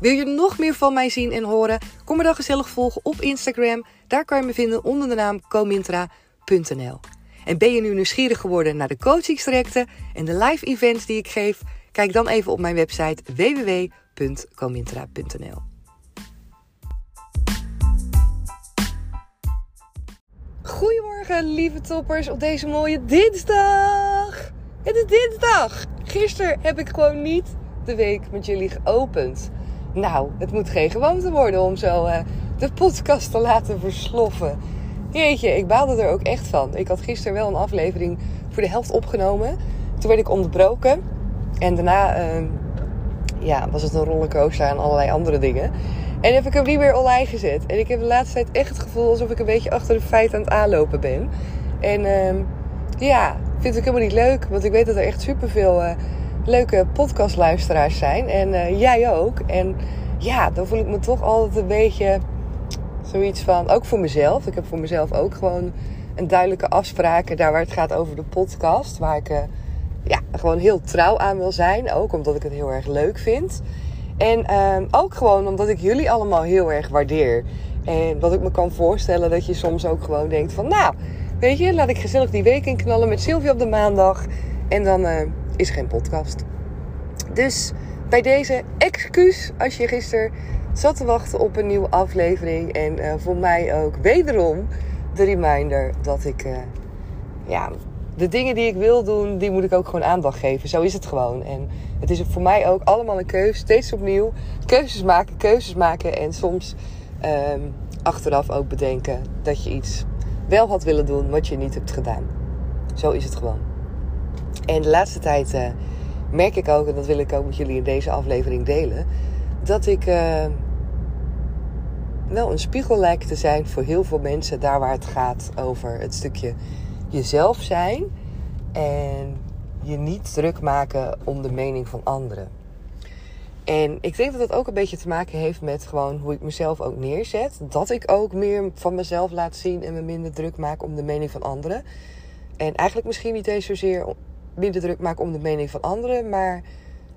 Wil je nog meer van mij zien en horen? Kom me dan gezellig volgen op Instagram. Daar kan je me vinden onder de naam comintra.nl. En ben je nu nieuwsgierig geworden naar de coachingstrajecten en de live events die ik geef? Kijk dan even op mijn website www.comintra.nl. Goedemorgen, lieve toppers, op deze mooie dinsdag. Het is dinsdag. Gisteren heb ik gewoon niet de week met jullie geopend. Nou, het moet geen gewoonte worden om zo uh, de podcast te laten versloffen. Jeetje, ik baalde er ook echt van. Ik had gisteren wel een aflevering voor de helft opgenomen. Toen werd ik onderbroken. En daarna uh, ja, was het een rollercoaster en allerlei andere dingen. En heb ik hem niet meer online gezet. En ik heb de laatste tijd echt het gevoel alsof ik een beetje achter de feiten aan het aanlopen ben. En uh, ja, vind ik helemaal niet leuk. Want ik weet dat er echt superveel uh, leuke podcastluisteraars zijn. En uh, jij ook. En ja, dan voel ik me toch altijd een beetje zoiets van, ook voor mezelf. Ik heb voor mezelf ook gewoon een duidelijke afspraak. Daar waar het gaat over de podcast. Waar ik uh, ja, gewoon heel trouw aan wil zijn. Ook omdat ik het heel erg leuk vind. En uh, ook gewoon omdat ik jullie allemaal heel erg waardeer. En wat ik me kan voorstellen dat je soms ook gewoon denkt van... Nou, weet je, laat ik gezellig die week inknallen met Sylvia op de maandag. En dan uh, is er geen podcast. Dus bij deze excuus als je gisteren zat te wachten op een nieuwe aflevering. En uh, voor mij ook wederom de reminder dat ik... Uh, ja, de dingen die ik wil doen, die moet ik ook gewoon aandacht geven. Zo is het gewoon. En het is voor mij ook allemaal een keuze. Steeds opnieuw keuzes maken, keuzes maken. En soms um, achteraf ook bedenken dat je iets wel had willen doen wat je niet hebt gedaan. Zo is het gewoon. En de laatste tijd uh, merk ik ook, en dat wil ik ook met jullie in deze aflevering delen, dat ik uh, wel een spiegel lijkt te zijn voor heel veel mensen daar waar het gaat over het stukje jezelf zijn en je niet druk maken om de mening van anderen. En ik denk dat dat ook een beetje te maken heeft met gewoon hoe ik mezelf ook neerzet. Dat ik ook meer van mezelf laat zien en me minder druk maak om de mening van anderen. En eigenlijk misschien niet eens zozeer minder druk maak om de mening van anderen, maar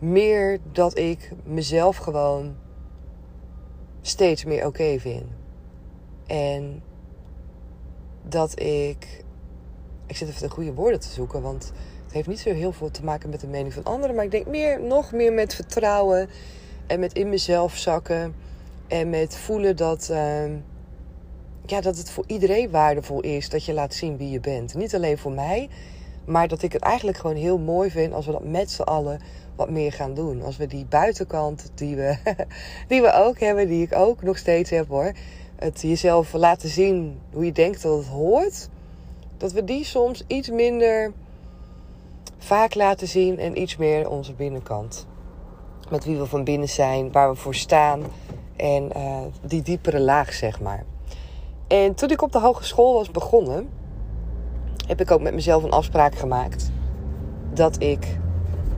meer dat ik mezelf gewoon steeds meer oké vind. En dat ik ik zit even de goede woorden te zoeken, want het heeft niet zo heel veel te maken met de mening van anderen. Maar ik denk meer, nog meer met vertrouwen en met in mezelf zakken. En met voelen dat, uh, ja, dat het voor iedereen waardevol is dat je laat zien wie je bent. Niet alleen voor mij, maar dat ik het eigenlijk gewoon heel mooi vind als we dat met z'n allen wat meer gaan doen. Als we die buitenkant die we, die we ook hebben, die ik ook nog steeds heb hoor. Het jezelf laten zien hoe je denkt dat het hoort dat we die soms iets minder vaak laten zien en iets meer onze binnenkant. Met wie we van binnen zijn, waar we voor staan en uh, die diepere laag, zeg maar. En toen ik op de hogeschool was begonnen, heb ik ook met mezelf een afspraak gemaakt dat ik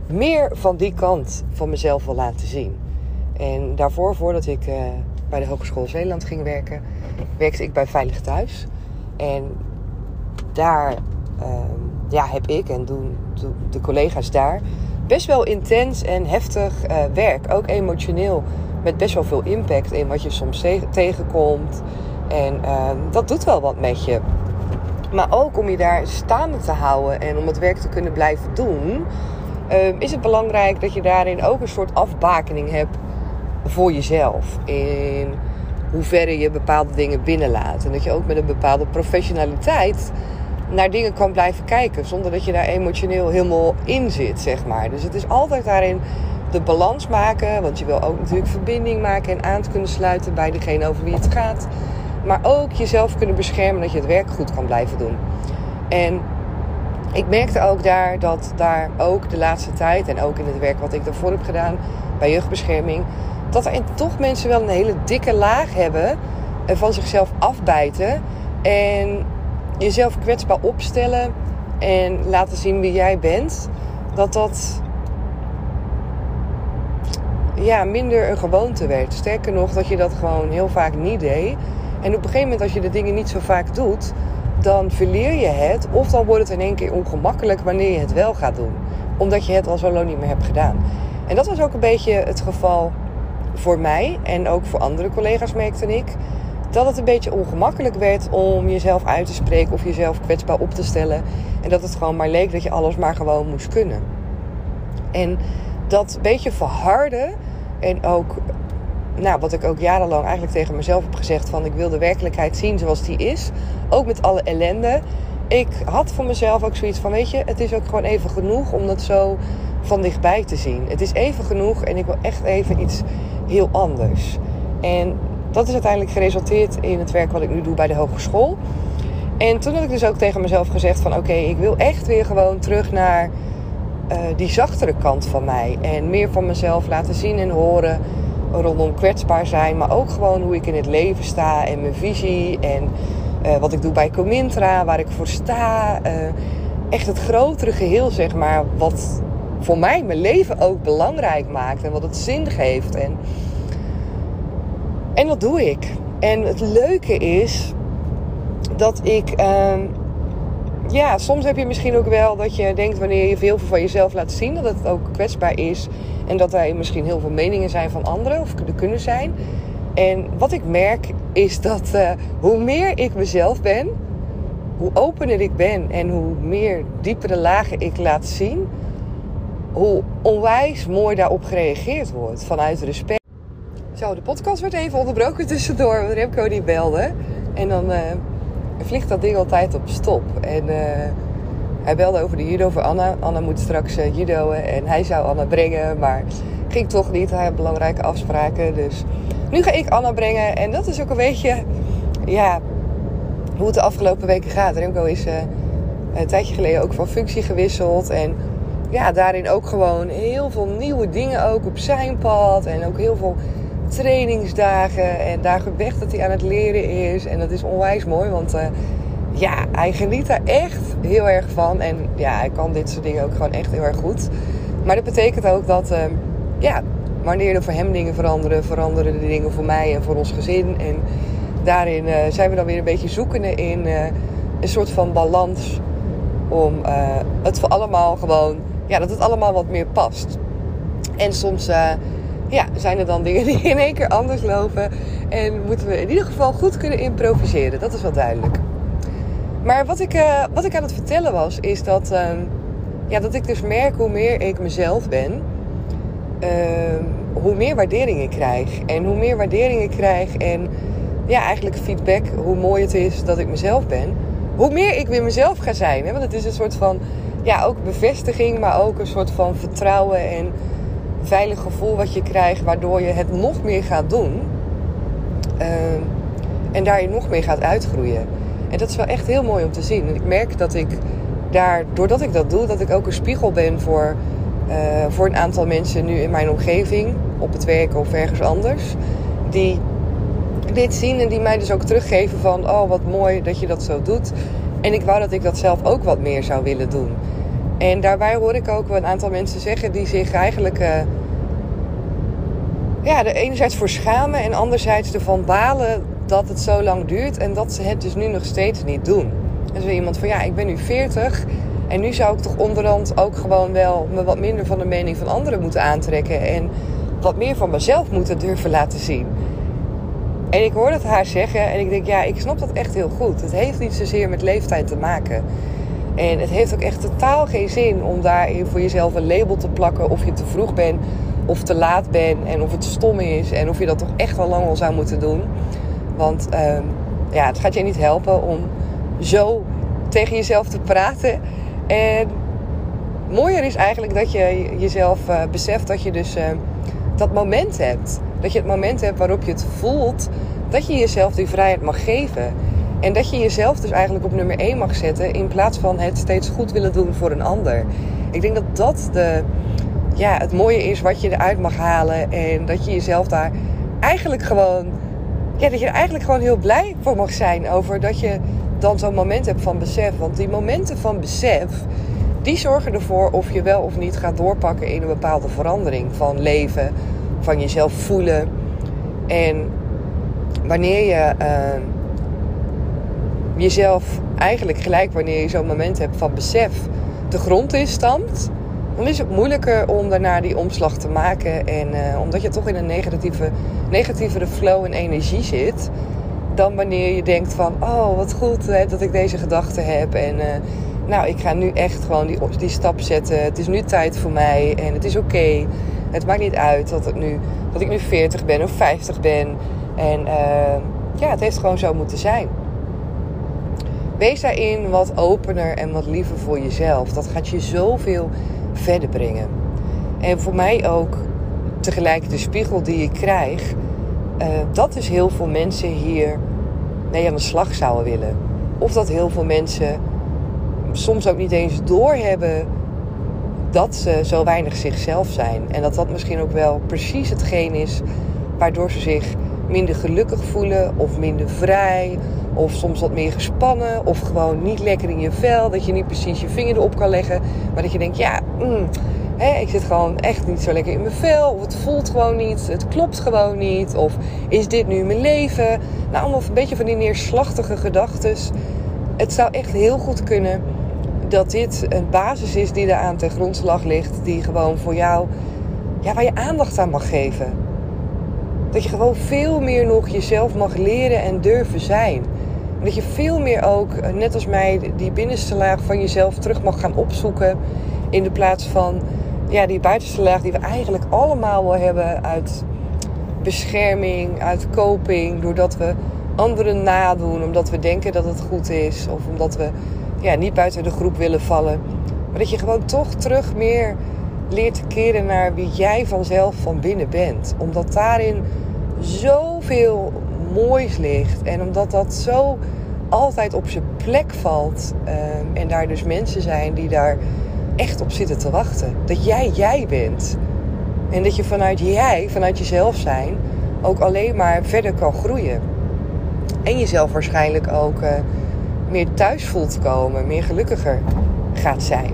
meer van die kant van mezelf wil laten zien. En daarvoor, voordat ik uh, bij de Hogeschool Zeeland ging werken, werkte ik bij Veilig Thuis. En daar uh, ja, heb ik en doen, de collega's daar best wel intens en heftig uh, werk. Ook emotioneel, met best wel veel impact in wat je soms tegenkomt. En uh, dat doet wel wat met je. Maar ook om je daar staande te houden en om het werk te kunnen blijven doen, ehm, is het belangrijk dat je daarin ook een soort afbakening hebt voor jezelf. In hoe ver je bepaalde dingen binnenlaat. En dat je ook met een bepaalde professionaliteit naar dingen kan blijven kijken. Zonder dat je daar emotioneel helemaal in zit, zeg maar. Dus het is altijd daarin de balans maken. Want je wil ook natuurlijk verbinding maken en aan te kunnen sluiten bij degene over wie het gaat. Maar ook jezelf kunnen beschermen dat je het werk goed kan blijven doen. En ik merkte ook daar dat daar ook de laatste tijd, en ook in het werk wat ik daarvoor heb gedaan bij jeugdbescherming, dat er toch mensen wel een hele dikke laag hebben en van zichzelf afbijten. En jezelf kwetsbaar opstellen en laten zien wie jij bent. Dat dat ja, minder een gewoonte werd. Sterker nog, dat je dat gewoon heel vaak niet deed. En op een gegeven moment, als je de dingen niet zo vaak doet, dan verleer je het. Of dan wordt het in één keer ongemakkelijk wanneer je het wel gaat doen. Omdat je het al zo lang niet meer hebt gedaan. En dat was ook een beetje het geval voor mij en ook voor andere collega's, merkte ik. Dat het een beetje ongemakkelijk werd om jezelf uit te spreken of jezelf kwetsbaar op te stellen. En dat het gewoon maar leek dat je alles maar gewoon moest kunnen. En dat beetje verharden en ook nou, wat ik ook jarenlang eigenlijk tegen mezelf heb gezegd: van ik wil de werkelijkheid zien zoals die is. Ook met alle ellende. Ik had voor mezelf ook zoiets van: weet je, het is ook gewoon even genoeg om dat zo van dichtbij te zien. Het is even genoeg en ik wil echt even iets heel anders. En dat is uiteindelijk geresulteerd in het werk wat ik nu doe bij de hogeschool. En toen had ik dus ook tegen mezelf gezegd: van oké, ik wil echt weer gewoon terug naar uh, die zachtere kant van mij. En meer van mezelf laten zien en horen rondom kwetsbaar zijn, maar ook gewoon hoe ik in het leven sta en mijn visie en uh, wat ik doe bij Comintra, waar ik voor sta. Uh, echt het grotere geheel, zeg maar, wat voor mij mijn leven ook belangrijk maakt en wat het zin geeft. En, en dat doe ik. En het leuke is dat ik. Uh, ja, soms heb je misschien ook wel dat je denkt wanneer je veel van jezelf laat zien, dat het ook kwetsbaar is. En dat er misschien heel veel meningen zijn van anderen, of er kunnen zijn. En wat ik merk is dat uh, hoe meer ik mezelf ben, hoe opener ik ben en hoe meer diepere lagen ik laat zien, hoe onwijs mooi daarop gereageerd wordt vanuit respect. Zo, de podcast werd even onderbroken tussendoor, want Remco die belde. En dan uh, vliegt dat ding altijd op stop. En uh, hij belde over de judo voor Anna. Anna moet straks uh, judoën en hij zou Anna brengen, maar ging toch niet. Hij had belangrijke afspraken, dus nu ga ik Anna brengen. En dat is ook een beetje, ja, hoe het de afgelopen weken gaat. Remco is uh, een tijdje geleden ook van functie gewisseld en ja, daarin ook gewoon heel veel nieuwe dingen ook op zijn pad en ook heel veel trainingsdagen en dagen weg dat hij aan het leren is. En dat is onwijs mooi, want uh, ja, hij geniet daar echt heel erg van. En ja, hij kan dit soort dingen ook gewoon echt heel erg goed. Maar dat betekent ook dat, uh, ja, wanneer er voor hem dingen veranderen, veranderen de dingen voor mij en voor ons gezin. En daarin uh, zijn we dan weer een beetje zoekende in een soort van balans. Om het voor allemaal gewoon, ja, dat het allemaal wat meer past. En soms ja, zijn er dan dingen die in één keer anders lopen. En moeten we in ieder geval goed kunnen improviseren. Dat is wel duidelijk. Maar wat ik, uh, wat ik aan het vertellen was, is dat, uh, ja, dat ik dus merk hoe meer ik mezelf ben, uh, hoe meer waardering ik krijg. En hoe meer waardering ik krijg en ja, eigenlijk feedback, hoe mooi het is dat ik mezelf ben. Hoe meer ik weer mezelf ga zijn. Hè? Want het is een soort van, ja, ook bevestiging, maar ook een soort van vertrouwen en veilig gevoel wat je krijgt, waardoor je het nog meer gaat doen. Uh, en daar je nog meer gaat uitgroeien. En dat is wel echt heel mooi om te zien. En ik merk dat ik daar, doordat ik dat doe, dat ik ook een spiegel ben voor, uh, voor een aantal mensen nu in mijn omgeving, op het werk of ergens anders, die dit zien en die mij dus ook teruggeven van, oh wat mooi dat je dat zo doet. En ik wou dat ik dat zelf ook wat meer zou willen doen. En daarbij hoor ik ook een aantal mensen zeggen die zich eigenlijk uh, ja, de enerzijds voor schamen en anderzijds ervan balen dat het zo lang duurt en dat ze het dus nu nog steeds niet doen. En zo iemand van ja, ik ben nu 40 en nu zou ik toch onderhand ook gewoon wel me wat minder van de mening van anderen moeten aantrekken en wat meer van mezelf moeten durven laten zien. En ik hoor dat haar zeggen en ik denk ja, ik snap dat echt heel goed. Het heeft niet zozeer met leeftijd te maken. En het heeft ook echt totaal geen zin om daarin voor jezelf een label te plakken of je te vroeg bent of te laat bent en of het stom is en of je dat toch echt al lang al zou moeten doen. Want ehm, ja, het gaat je niet helpen om zo tegen jezelf te praten. En mooier is eigenlijk dat je jezelf uh, beseft dat je dus uh, dat moment hebt. Dat je het moment hebt waarop je het voelt dat je jezelf die vrijheid mag geven. En dat je jezelf dus eigenlijk op nummer 1 mag zetten in plaats van het steeds goed willen doen voor een ander. Ik denk dat dat de, ja, het mooie is wat je eruit mag halen. En dat je jezelf daar eigenlijk gewoon, ja, dat je er eigenlijk gewoon heel blij voor mag zijn over dat je dan zo'n moment hebt van besef. Want die momenten van besef, die zorgen ervoor of je wel of niet gaat doorpakken in een bepaalde verandering van leven, van jezelf voelen. En wanneer je uh, jezelf eigenlijk gelijk wanneer je zo'n moment hebt van besef de grond in stampt, dan is het moeilijker om daarna die omslag te maken. En uh, omdat je toch in een negatieve, negatievere flow en energie zit, dan wanneer je denkt van, oh wat goed hè, dat ik deze gedachte heb. En uh, nou, ik ga nu echt gewoon die, die stap zetten. Het is nu tijd voor mij en het is oké. Het maakt niet uit dat, het nu, dat ik nu 40 ben of 50 ben. En uh, ja, het heeft gewoon zo moeten zijn. Wees daarin wat opener en wat liever voor jezelf. Dat gaat je zoveel verder brengen. En voor mij ook tegelijk de spiegel die ik krijg. Uh, dat dus heel veel mensen hier mee aan de slag zouden willen. Of dat heel veel mensen soms ook niet eens doorhebben dat ze zo weinig zichzelf zijn. En dat dat misschien ook wel precies hetgeen is waardoor ze zich minder gelukkig voelen of minder vrij of soms wat meer gespannen of gewoon niet lekker in je vel, dat je niet precies je vinger erop kan leggen, maar dat je denkt ja, mm, hè, ik zit gewoon echt niet zo lekker in mijn vel of het voelt gewoon niet, het klopt gewoon niet of is dit nu mijn leven? Nou, allemaal een beetje van die neerslachtige gedachten. Het zou echt heel goed kunnen dat dit een basis is die er aan ten grondslag ligt, die gewoon voor jou, ja, waar je aandacht aan mag geven. Dat je gewoon veel meer nog jezelf mag leren en durven zijn. Dat je veel meer ook, eh, net als mij, die binnenste laag van jezelf terug mag gaan opzoeken. In de plaats van ja, die buitenste laag die we eigenlijk allemaal wel hebben uit bescherming, uit coping. Doordat we anderen nadoen, omdat we denken dat het goed is. Of omdat we ja, niet buiten de groep willen vallen. Maar dat je gewoon toch terug meer leert te keren naar wie jij vanzelf van binnen bent. Omdat daarin zoveel moois ligt. En omdat dat zo altijd op zijn plek valt. Um, en daar dus mensen zijn die daar echt op zitten te wachten. Dat jij jij bent. En dat je vanuit jij, vanuit jezelf zijn, ook alleen maar verder kan groeien. En jezelf waarschijnlijk ook uh, meer thuis voelt komen, meer gelukkiger gaat zijn.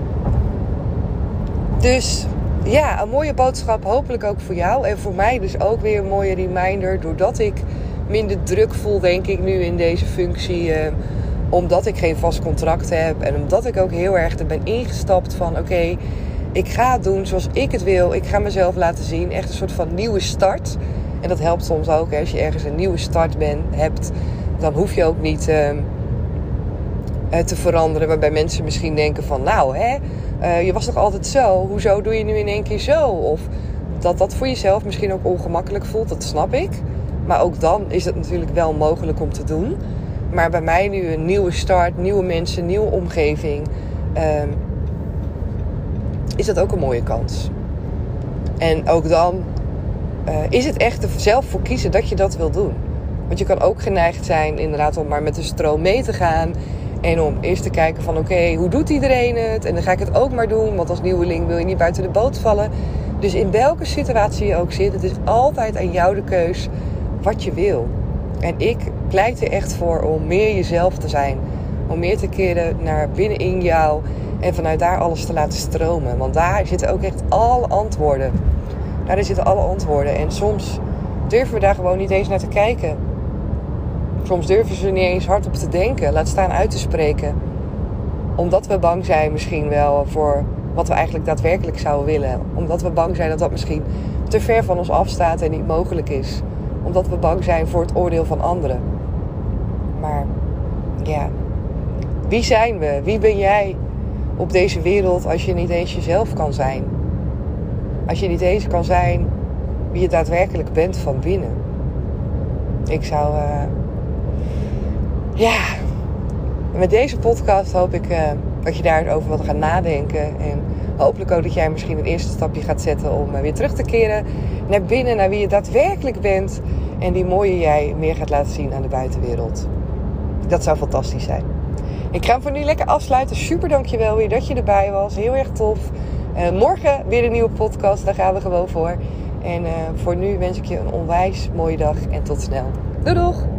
Dus ja, een mooie boodschap, hopelijk ook voor jou. En voor mij dus ook weer een mooie reminder, doordat ik minder druk voel, denk ik, nu in deze functie. Uh, omdat ik geen vast contract heb en omdat ik ook heel erg er ben ingestapt van: oké, ik ga het doen zoals ik het wil. Ik ga mezelf laten zien. Echt een soort van nieuwe start. En dat helpt soms ook. Als je ergens een nieuwe start ben, hebt, dan hoef je ook niet uh, te veranderen. Waarbij mensen misschien denken: van nou, hè, uh, je was toch altijd zo? Hoezo doe je nu in één keer zo? Of dat dat voor jezelf misschien ook ongemakkelijk voelt, dat snap ik. Maar ook dan is het natuurlijk wel mogelijk om te doen. Maar bij mij nu een nieuwe start, nieuwe mensen, nieuwe omgeving. Uh, is dat ook een mooie kans. En ook dan uh, is het echt er zelf voor kiezen dat je dat wil doen. Want je kan ook geneigd zijn inderdaad om maar met de stroom mee te gaan. En om eerst te kijken van oké, hoe doet iedereen het? En dan ga ik het ook maar doen. Want als nieuweling wil je niet buiten de boot vallen. Dus in welke situatie je ook zit, het is altijd aan jou de keus wat je wil. En ik pleit er echt voor om meer jezelf te zijn. Om meer te keren naar binnenin jou. En vanuit daar alles te laten stromen. Want daar zitten ook echt alle antwoorden. Daar zitten alle antwoorden. En soms durven we daar gewoon niet eens naar te kijken. Soms durven ze niet eens hardop te denken. Laat staan uit te spreken. Omdat we bang zijn misschien wel voor wat we eigenlijk daadwerkelijk zouden willen. Omdat we bang zijn dat dat misschien te ver van ons afstaat en niet mogelijk is omdat we bang zijn voor het oordeel van anderen. Maar ja, wie zijn we? Wie ben jij op deze wereld als je niet eens jezelf kan zijn? Als je niet eens kan zijn wie je daadwerkelijk bent van binnen. Ik zou. Uh, ja. Met deze podcast hoop ik uh, dat je daarover wat gaat nadenken. En hopelijk ook dat jij misschien een eerste stapje gaat zetten om uh, weer terug te keren naar binnen, naar wie je daadwerkelijk bent. En die mooie jij meer gaat laten zien aan de buitenwereld. Dat zou fantastisch zijn. Ik ga hem voor nu lekker afsluiten. Super dankjewel weer dat je erbij was. Heel erg tof. Uh, morgen weer een nieuwe podcast. Daar gaan we gewoon voor. En voor nu wens ik je een onwijs mooie dag. En tot snel. Doei doeg!